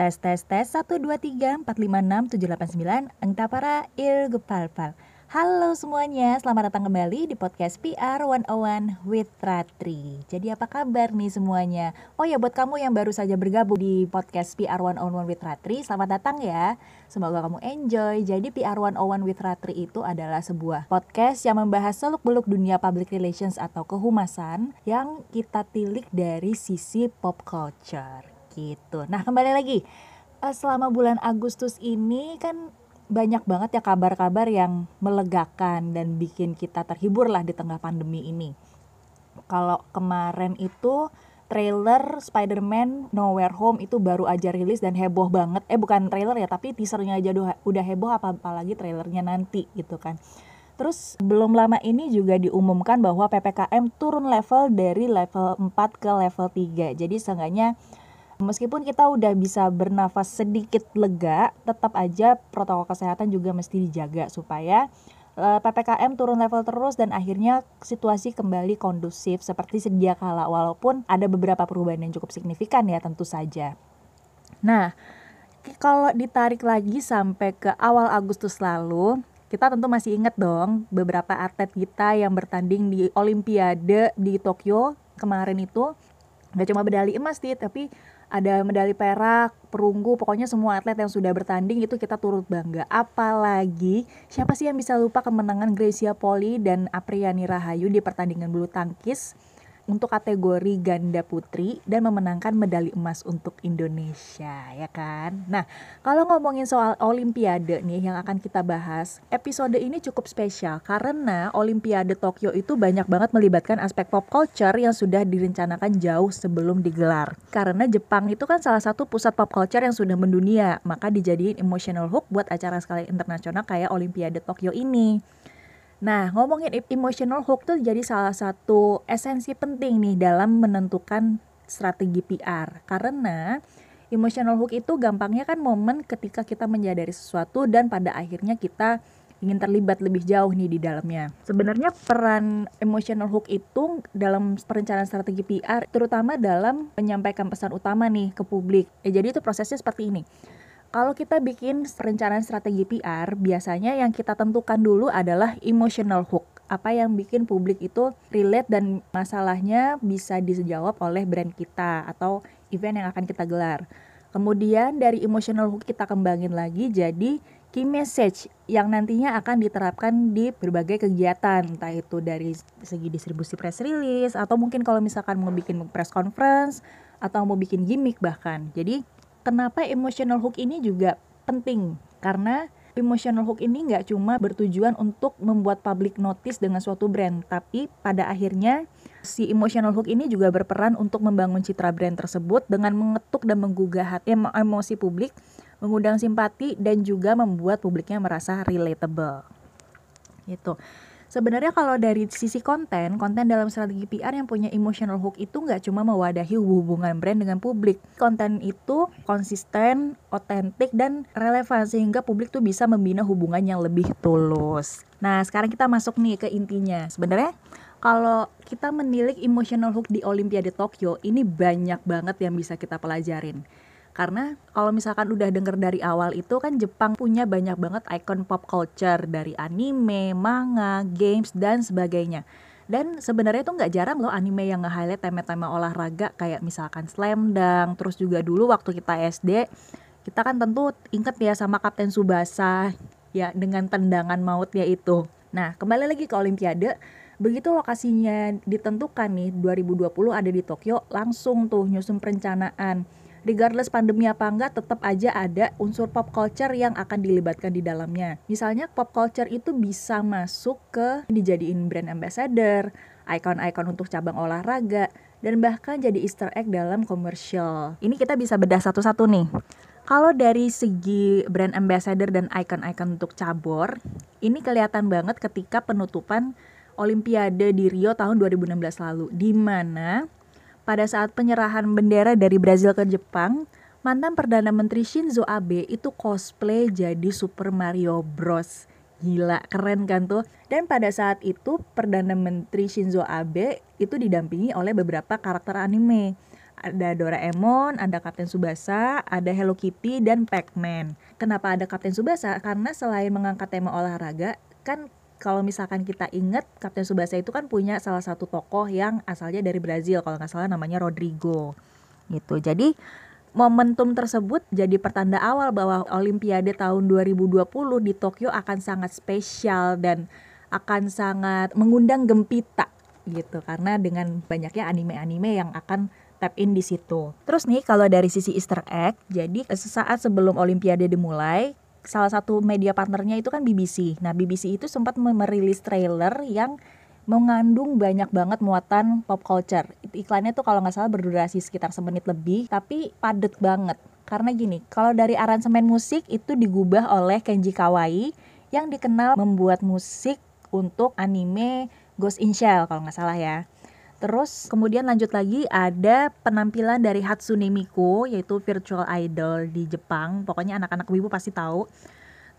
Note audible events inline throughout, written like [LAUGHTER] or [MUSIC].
Tes tes tes. 1 2 3 4 5 6 7 8 9 Engta para irgepalpal. Halo semuanya, selamat datang kembali di podcast PR 101 with Ratri. Jadi apa kabar nih semuanya? Oh ya buat kamu yang baru saja bergabung di podcast PR 101 with Ratri Selamat datang ya. Semoga kamu enjoy. Jadi PR 101 with Ratri itu adalah sebuah podcast yang membahas seluk-beluk dunia public relations atau kehumasan Yang kita tilik dari sisi pop culture gitu. Nah kembali lagi uh, selama bulan Agustus ini kan banyak banget ya kabar-kabar yang melegakan dan bikin kita terhibur lah di tengah pandemi ini. Kalau kemarin itu trailer Spider-Man Nowhere Home itu baru aja rilis dan heboh banget. Eh bukan trailer ya, tapi teasernya aja udah heboh apa apalagi trailernya nanti gitu kan. Terus belum lama ini juga diumumkan bahwa PPKM turun level dari level 4 ke level 3. Jadi seenggaknya Meskipun kita udah bisa bernafas sedikit lega, tetap aja protokol kesehatan juga mesti dijaga supaya eh, PPKM turun level terus dan akhirnya situasi kembali kondusif seperti sedia kala walaupun ada beberapa perubahan yang cukup signifikan ya tentu saja. Nah, kalau ditarik lagi sampai ke awal Agustus lalu, kita tentu masih ingat dong beberapa atlet kita yang bertanding di Olimpiade di Tokyo kemarin itu nggak cuma medali emas sih tapi ada medali perak, perunggu, pokoknya semua atlet yang sudah bertanding itu kita turut bangga. Apalagi siapa sih yang bisa lupa kemenangan Gracia Poli dan Apriani Rahayu di pertandingan bulu tangkis untuk kategori ganda putri dan memenangkan medali emas untuk Indonesia ya kan. Nah, kalau ngomongin soal olimpiade nih yang akan kita bahas, episode ini cukup spesial karena olimpiade Tokyo itu banyak banget melibatkan aspek pop culture yang sudah direncanakan jauh sebelum digelar. Karena Jepang itu kan salah satu pusat pop culture yang sudah mendunia, maka dijadiin emotional hook buat acara skala internasional kayak olimpiade Tokyo ini. Nah, ngomongin emotional hook tuh jadi salah satu esensi penting nih dalam menentukan strategi PR. Karena emotional hook itu gampangnya kan momen ketika kita menyadari sesuatu dan pada akhirnya kita ingin terlibat lebih jauh nih di dalamnya. Sebenarnya peran emotional hook itu dalam perencanaan strategi PR terutama dalam menyampaikan pesan utama nih ke publik. Eh, jadi itu prosesnya seperti ini kalau kita bikin perencanaan strategi PR, biasanya yang kita tentukan dulu adalah emotional hook. Apa yang bikin publik itu relate dan masalahnya bisa dijawab oleh brand kita atau event yang akan kita gelar. Kemudian dari emotional hook kita kembangin lagi jadi key message yang nantinya akan diterapkan di berbagai kegiatan entah itu dari segi distribusi press release atau mungkin kalau misalkan mau bikin press conference atau mau bikin gimmick bahkan. Jadi kenapa emotional hook ini juga penting karena emotional hook ini nggak cuma bertujuan untuk membuat public notice dengan suatu brand, tapi pada akhirnya si emotional hook ini juga berperan untuk membangun citra brand tersebut dengan mengetuk dan menggugah hati emosi publik, mengundang simpati dan juga membuat publiknya merasa relatable. Gitu. Sebenarnya kalau dari sisi konten, konten dalam strategi PR yang punya emotional hook itu nggak cuma mewadahi hubungan brand dengan publik. Konten itu konsisten, otentik, dan relevan sehingga publik tuh bisa membina hubungan yang lebih tulus. Nah, sekarang kita masuk nih ke intinya. Sebenarnya kalau kita menilik emotional hook di Olimpiade Tokyo, ini banyak banget yang bisa kita pelajarin karena kalau misalkan udah denger dari awal itu kan Jepang punya banyak banget ikon pop culture dari anime, manga, games dan sebagainya. Dan sebenarnya itu nggak jarang loh anime yang nge-highlight tema-tema olahraga kayak misalkan Slam Dunk, terus juga dulu waktu kita SD kita kan tentu inget ya sama Kapten Subasa ya dengan tendangan mautnya itu. Nah, kembali lagi ke Olimpiade, begitu lokasinya ditentukan nih 2020 ada di Tokyo, langsung tuh nyusun perencanaan regardless pandemi apa enggak tetap aja ada unsur pop culture yang akan dilibatkan di dalamnya. Misalnya pop culture itu bisa masuk ke dijadiin brand ambassador, icon-icon untuk cabang olahraga, dan bahkan jadi easter egg dalam komersial. Ini kita bisa bedah satu-satu nih. Kalau dari segi brand ambassador dan icon-icon untuk cabur, ini kelihatan banget ketika penutupan Olimpiade di Rio tahun 2016 lalu, di mana pada saat penyerahan bendera dari Brazil ke Jepang, mantan Perdana Menteri Shinzo Abe itu cosplay jadi Super Mario Bros. Gila, keren kan tuh? Dan pada saat itu Perdana Menteri Shinzo Abe itu didampingi oleh beberapa karakter anime. Ada Doraemon, ada Kapten Subasa, ada Hello Kitty, dan Pac-Man. Kenapa ada Kapten Subasa? Karena selain mengangkat tema olahraga, kan kalau misalkan kita ingat Kapten Subasa itu kan punya salah satu tokoh yang asalnya dari Brazil kalau nggak salah namanya Rodrigo gitu jadi momentum tersebut jadi pertanda awal bahwa Olimpiade tahun 2020 di Tokyo akan sangat spesial dan akan sangat mengundang gempita gitu karena dengan banyaknya anime-anime yang akan tap in di situ. Terus nih kalau dari sisi Easter egg, jadi sesaat sebelum Olimpiade dimulai, salah satu media partnernya itu kan BBC. Nah, BBC itu sempat merilis trailer yang mengandung banyak banget muatan pop culture. Iklannya tuh kalau nggak salah berdurasi sekitar semenit lebih, tapi padet banget. Karena gini, kalau dari aransemen musik itu digubah oleh Kenji Kawai yang dikenal membuat musik untuk anime Ghost in Shell kalau nggak salah ya. Terus kemudian lanjut lagi ada penampilan dari Hatsune Miku yaitu virtual idol di Jepang. Pokoknya anak-anak wibu pasti tahu.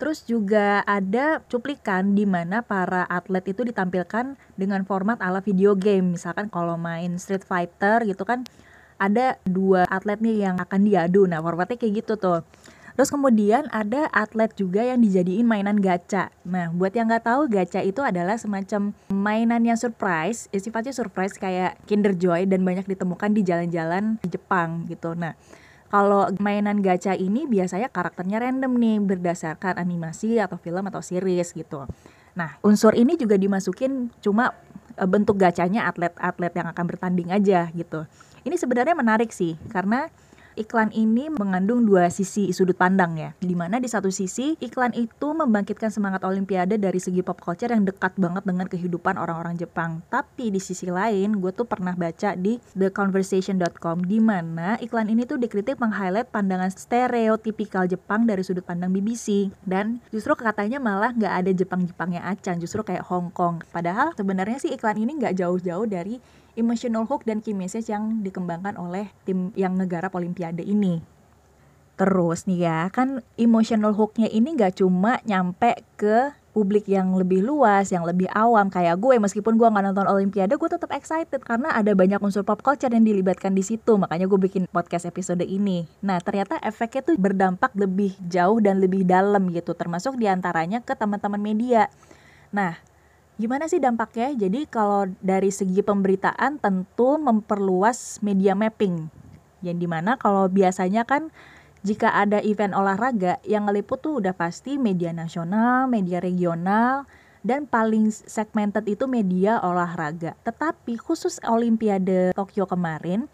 Terus juga ada cuplikan di mana para atlet itu ditampilkan dengan format ala video game. Misalkan kalau main Street Fighter gitu kan ada dua atlet nih yang akan diadu. Nah, formatnya kayak gitu tuh. Terus kemudian ada atlet juga yang dijadiin mainan gacha. Nah, buat yang nggak tahu, gacha itu adalah semacam mainan yang surprise, ya sifatnya surprise kayak Kinder Joy dan banyak ditemukan di jalan-jalan di Jepang gitu. Nah, kalau mainan gacha ini biasanya karakternya random nih berdasarkan animasi atau film atau series gitu. Nah, unsur ini juga dimasukin cuma e, bentuk gacanya atlet-atlet yang akan bertanding aja gitu. Ini sebenarnya menarik sih karena iklan ini mengandung dua sisi sudut pandang ya. Di mana di satu sisi iklan itu membangkitkan semangat olimpiade dari segi pop culture yang dekat banget dengan kehidupan orang-orang Jepang. Tapi di sisi lain gue tuh pernah baca di theconversation.com di mana iklan ini tuh dikritik meng-highlight pandangan stereotipikal Jepang dari sudut pandang BBC. Dan justru katanya malah nggak ada Jepang-Jepangnya acan, justru kayak Hong Kong. Padahal sebenarnya sih iklan ini nggak jauh-jauh dari emotional hook dan key message yang dikembangkan oleh tim yang ngegarap olimpiade ini. Terus nih ya, kan emotional hooknya ini gak cuma nyampe ke publik yang lebih luas, yang lebih awam kayak gue. Meskipun gue nggak nonton Olimpiade, gue tetap excited karena ada banyak unsur pop culture yang dilibatkan di situ. Makanya gue bikin podcast episode ini. Nah ternyata efeknya tuh berdampak lebih jauh dan lebih dalam gitu, termasuk di antaranya ke teman-teman media. Nah Gimana sih dampaknya? Jadi kalau dari segi pemberitaan tentu memperluas media mapping. Yang di mana kalau biasanya kan jika ada event olahraga yang ngeliput tuh udah pasti media nasional, media regional, dan paling segmented itu media olahraga. Tetapi khusus Olimpiade Tokyo kemarin,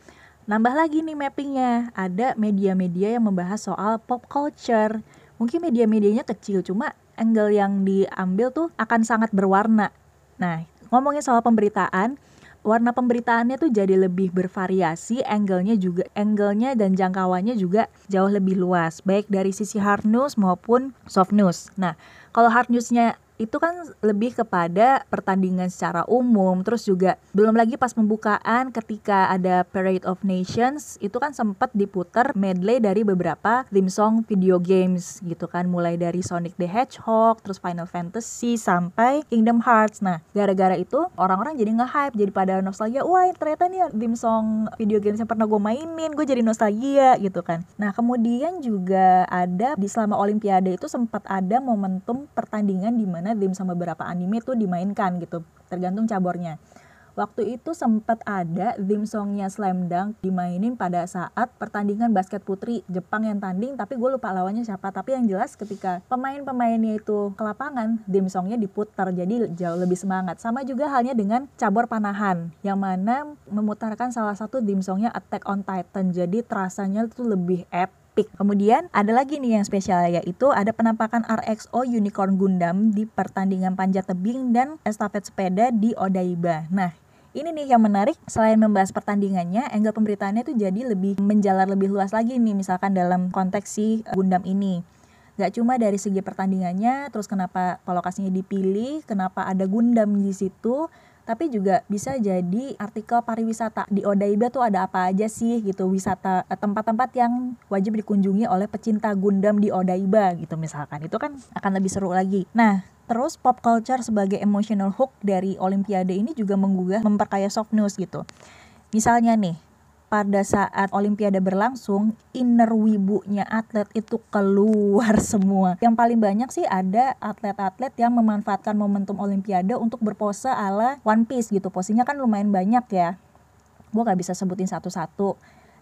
nambah lagi nih mappingnya. Ada media-media yang membahas soal pop culture. Mungkin media-medianya kecil, cuma angle yang diambil tuh akan sangat berwarna. Nah, ngomongin soal pemberitaan, warna pemberitaannya tuh jadi lebih bervariasi, angle-nya juga angle-nya dan jangkauannya juga jauh lebih luas, baik dari sisi hard news maupun soft news. Nah, kalau hard news-nya itu kan lebih kepada pertandingan secara umum terus juga belum lagi pas pembukaan ketika ada Parade of Nations itu kan sempat diputar medley dari beberapa theme song video games gitu kan. Mulai dari Sonic the Hedgehog terus Final Fantasy sampai Kingdom Hearts. Nah gara-gara itu orang-orang jadi nge-hype jadi pada nostalgia wah ternyata nih theme song video games yang pernah gue mainin gue jadi nostalgia gitu kan. Nah kemudian juga ada di selama Olimpiade itu sempat ada momentum pertandingan di mana mana theme sama beberapa anime tuh dimainkan gitu tergantung cabornya. Waktu itu sempat ada theme songnya Slam Dunk dimainin pada saat pertandingan basket putri Jepang yang tanding tapi gue lupa lawannya siapa. Tapi yang jelas ketika pemain-pemainnya itu ke lapangan theme songnya diputar jadi jauh lebih semangat. Sama juga halnya dengan cabur panahan yang mana memutarkan salah satu theme songnya Attack on Titan. Jadi terasanya itu lebih epic Epic. Kemudian ada lagi nih yang spesial yaitu ada penampakan RXO Unicorn Gundam di pertandingan panjat tebing dan estafet sepeda di Odaiba. Nah, ini nih yang menarik selain membahas pertandingannya, angle pemberitaannya tuh jadi lebih menjalar lebih luas lagi nih misalkan dalam konteks si Gundam ini. Gak cuma dari segi pertandingannya, terus kenapa lokasinya dipilih, kenapa ada Gundam di situ, tapi juga bisa jadi artikel pariwisata di Odaiba tuh ada apa aja sih gitu wisata eh, tempat-tempat yang wajib dikunjungi oleh pecinta Gundam di Odaiba gitu misalkan itu kan akan lebih seru lagi nah Terus pop culture sebagai emotional hook dari Olimpiade ini juga menggugah memperkaya soft news gitu. Misalnya nih, pada saat olimpiade berlangsung inner wibunya atlet itu keluar [LAUGHS] semua. Yang paling banyak sih ada atlet-atlet yang memanfaatkan momentum olimpiade untuk berpose ala one piece gitu. Posenya kan lumayan banyak ya. Gue gak bisa sebutin satu-satu.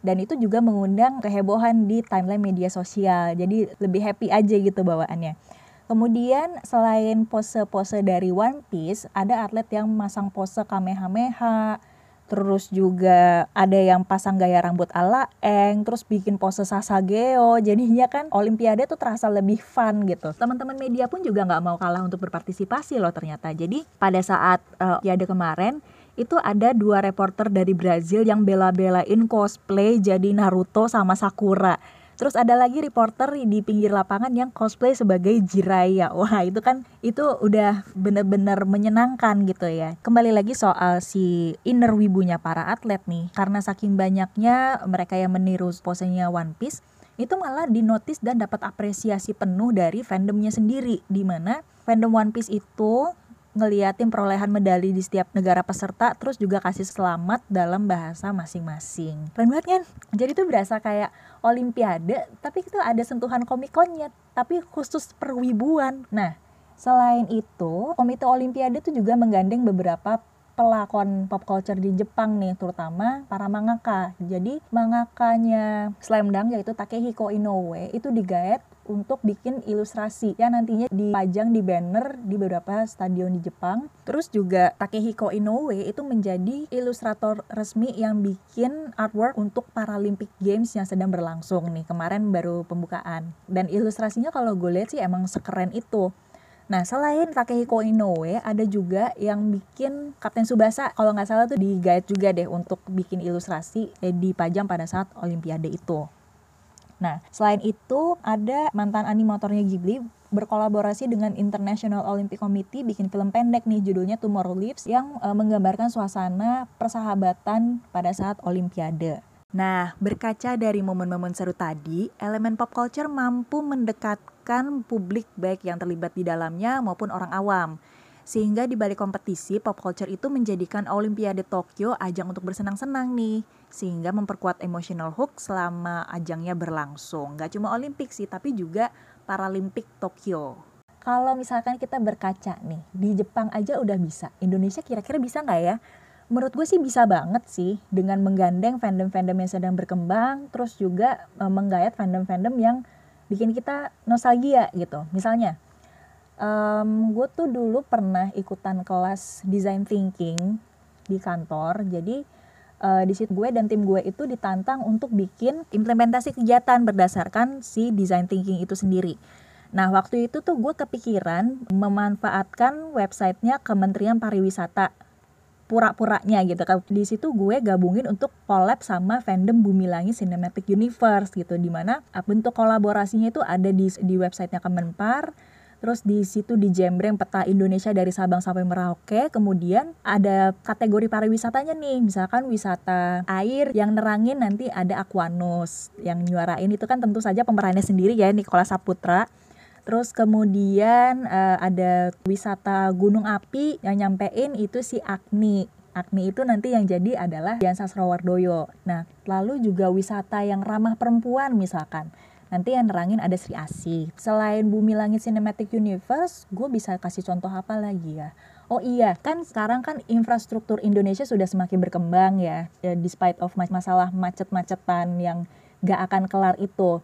Dan itu juga mengundang kehebohan di timeline media sosial. Jadi lebih happy aja gitu bawaannya. Kemudian selain pose-pose dari One Piece, ada atlet yang masang pose Kamehameha, terus juga ada yang pasang gaya rambut ala Eng, terus bikin pose Sasageo. Jadinya kan Olimpiade tuh terasa lebih fun gitu. Teman-teman media pun juga nggak mau kalah untuk berpartisipasi loh ternyata. Jadi pada saat uh, Olimpiade kemarin itu ada dua reporter dari Brazil yang bela-belain cosplay jadi Naruto sama Sakura Terus ada lagi reporter di pinggir lapangan yang cosplay sebagai Jiraiya. Wah, itu kan itu udah bener-bener menyenangkan gitu ya. Kembali lagi soal si inner wibunya para atlet nih. Karena saking banyaknya mereka yang meniru posenya One Piece, itu malah dinotis dan dapat apresiasi penuh dari fandomnya sendiri. Di mana fandom One Piece itu ngeliatin perolehan medali di setiap negara peserta terus juga kasih selamat dalam bahasa masing-masing. Keren banget kan jadi tuh berasa kayak olimpiade tapi itu ada sentuhan komikonnya tapi khusus perwibuan. Nah selain itu komite olimpiade tuh juga menggandeng beberapa pelakon pop culture di Jepang nih terutama para mangaka. Jadi mangakanya Slam Dunk yaitu Takehiko Inoue itu digaet untuk bikin ilustrasi yang nantinya dipajang di banner di beberapa stadion di Jepang. Terus juga Takehiko Inoue itu menjadi ilustrator resmi yang bikin artwork untuk Paralympic Games yang sedang berlangsung nih. Kemarin baru pembukaan. Dan ilustrasinya kalau gue lihat sih emang sekeren itu. Nah, selain Takehiko Inoue, ada juga yang bikin Kapten Subasa, kalau nggak salah tuh di guide juga deh untuk bikin ilustrasi eh, dipajang pada saat Olimpiade itu. Nah, selain itu ada mantan animatornya Ghibli berkolaborasi dengan International Olympic Committee bikin film pendek nih judulnya Tomorrow Lives yang e, menggambarkan suasana persahabatan pada saat Olimpiade. Nah, berkaca dari momen-momen seru tadi, elemen pop culture mampu mendekatkan publik baik yang terlibat di dalamnya maupun orang awam. Sehingga di balik kompetisi, pop culture itu menjadikan Olimpiade Tokyo ajang untuk bersenang-senang nih. Sehingga memperkuat emotional hook selama ajangnya berlangsung. Gak cuma Olimpik sih, tapi juga Paralimpik Tokyo. Kalau misalkan kita berkaca nih, di Jepang aja udah bisa. Indonesia kira-kira bisa nggak ya? Menurut gue sih bisa banget sih dengan menggandeng fandom-fandom yang sedang berkembang, terus juga e, menggayat fandom-fandom yang bikin kita nostalgia gitu. Misalnya, um, gue tuh dulu pernah ikutan kelas design thinking di kantor. Jadi uh, di situ gue dan tim gue itu ditantang untuk bikin implementasi kegiatan berdasarkan si design thinking itu sendiri. Nah waktu itu tuh gue kepikiran memanfaatkan websitenya Kementerian Pariwisata pura-puranya gitu. Kan di situ gue gabungin untuk collab sama fandom Bumi Langit Cinematic Universe gitu di mana bentuk kolaborasinya itu ada di di websitenya Kemenpar Terus di situ di Jembreng peta Indonesia dari Sabang sampai Merauke. Kemudian ada kategori pariwisatanya nih, misalkan wisata air yang nerangin nanti ada Aquanus yang nyuarain itu kan tentu saja pemerannya sendiri ya Nikola Saputra. Terus kemudian uh, ada wisata gunung api yang nyampein itu si Agni. Agni itu nanti yang jadi adalah Dian Sastrowardoyo. Nah, lalu juga wisata yang ramah perempuan misalkan Nanti yang nerangin ada Sri Asih. Selain Bumi Langit Cinematic Universe, gue bisa kasih contoh apa lagi ya? Oh iya, kan sekarang kan infrastruktur Indonesia sudah semakin berkembang ya, ya despite of masalah macet-macetan yang gak akan kelar itu.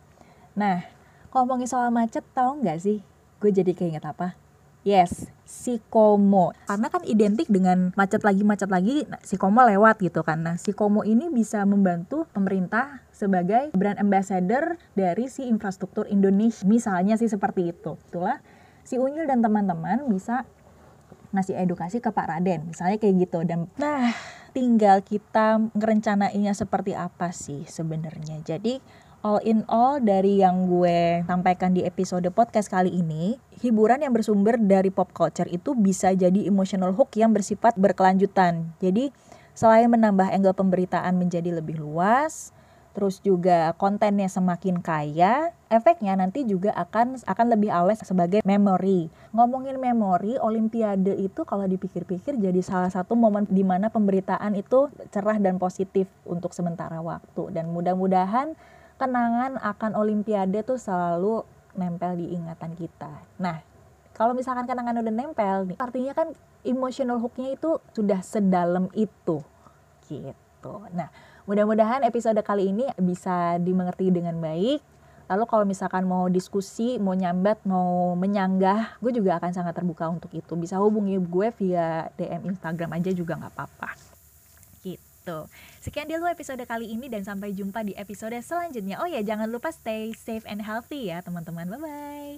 Nah, ngomongin soal macet, tau nggak sih? Gue jadi keinget apa? Yes, si Komo. Karena kan identik dengan macet lagi macet lagi, nah, si Komo lewat gitu kan. Nah, si Komo ini bisa membantu pemerintah sebagai brand ambassador dari si infrastruktur Indonesia. Misalnya sih seperti itu. Itulah si Unyil dan teman-teman bisa ngasih edukasi ke Pak Raden. Misalnya kayak gitu. Dan nah, tinggal kita ngerencanainnya seperti apa sih sebenarnya. Jadi all in all dari yang gue sampaikan di episode podcast kali ini, hiburan yang bersumber dari pop culture itu bisa jadi emotional hook yang bersifat berkelanjutan. Jadi selain menambah angle pemberitaan menjadi lebih luas, terus juga kontennya semakin kaya, efeknya nanti juga akan akan lebih awet sebagai memori. Ngomongin memori, Olimpiade itu kalau dipikir-pikir jadi salah satu momen di mana pemberitaan itu cerah dan positif untuk sementara waktu dan mudah-mudahan kenangan akan Olimpiade tuh selalu nempel di ingatan kita. Nah, kalau misalkan kenangan udah nempel nih, artinya kan emotional hooknya itu sudah sedalam itu gitu. Nah, mudah-mudahan episode kali ini bisa dimengerti dengan baik. Lalu kalau misalkan mau diskusi, mau nyambat, mau menyanggah, gue juga akan sangat terbuka untuk itu. Bisa hubungi gue via DM Instagram aja juga nggak apa-apa. Gitu. Sekian dulu episode kali ini dan sampai jumpa di episode selanjutnya. Oh ya, jangan lupa stay safe and healthy ya teman-teman. Bye-bye.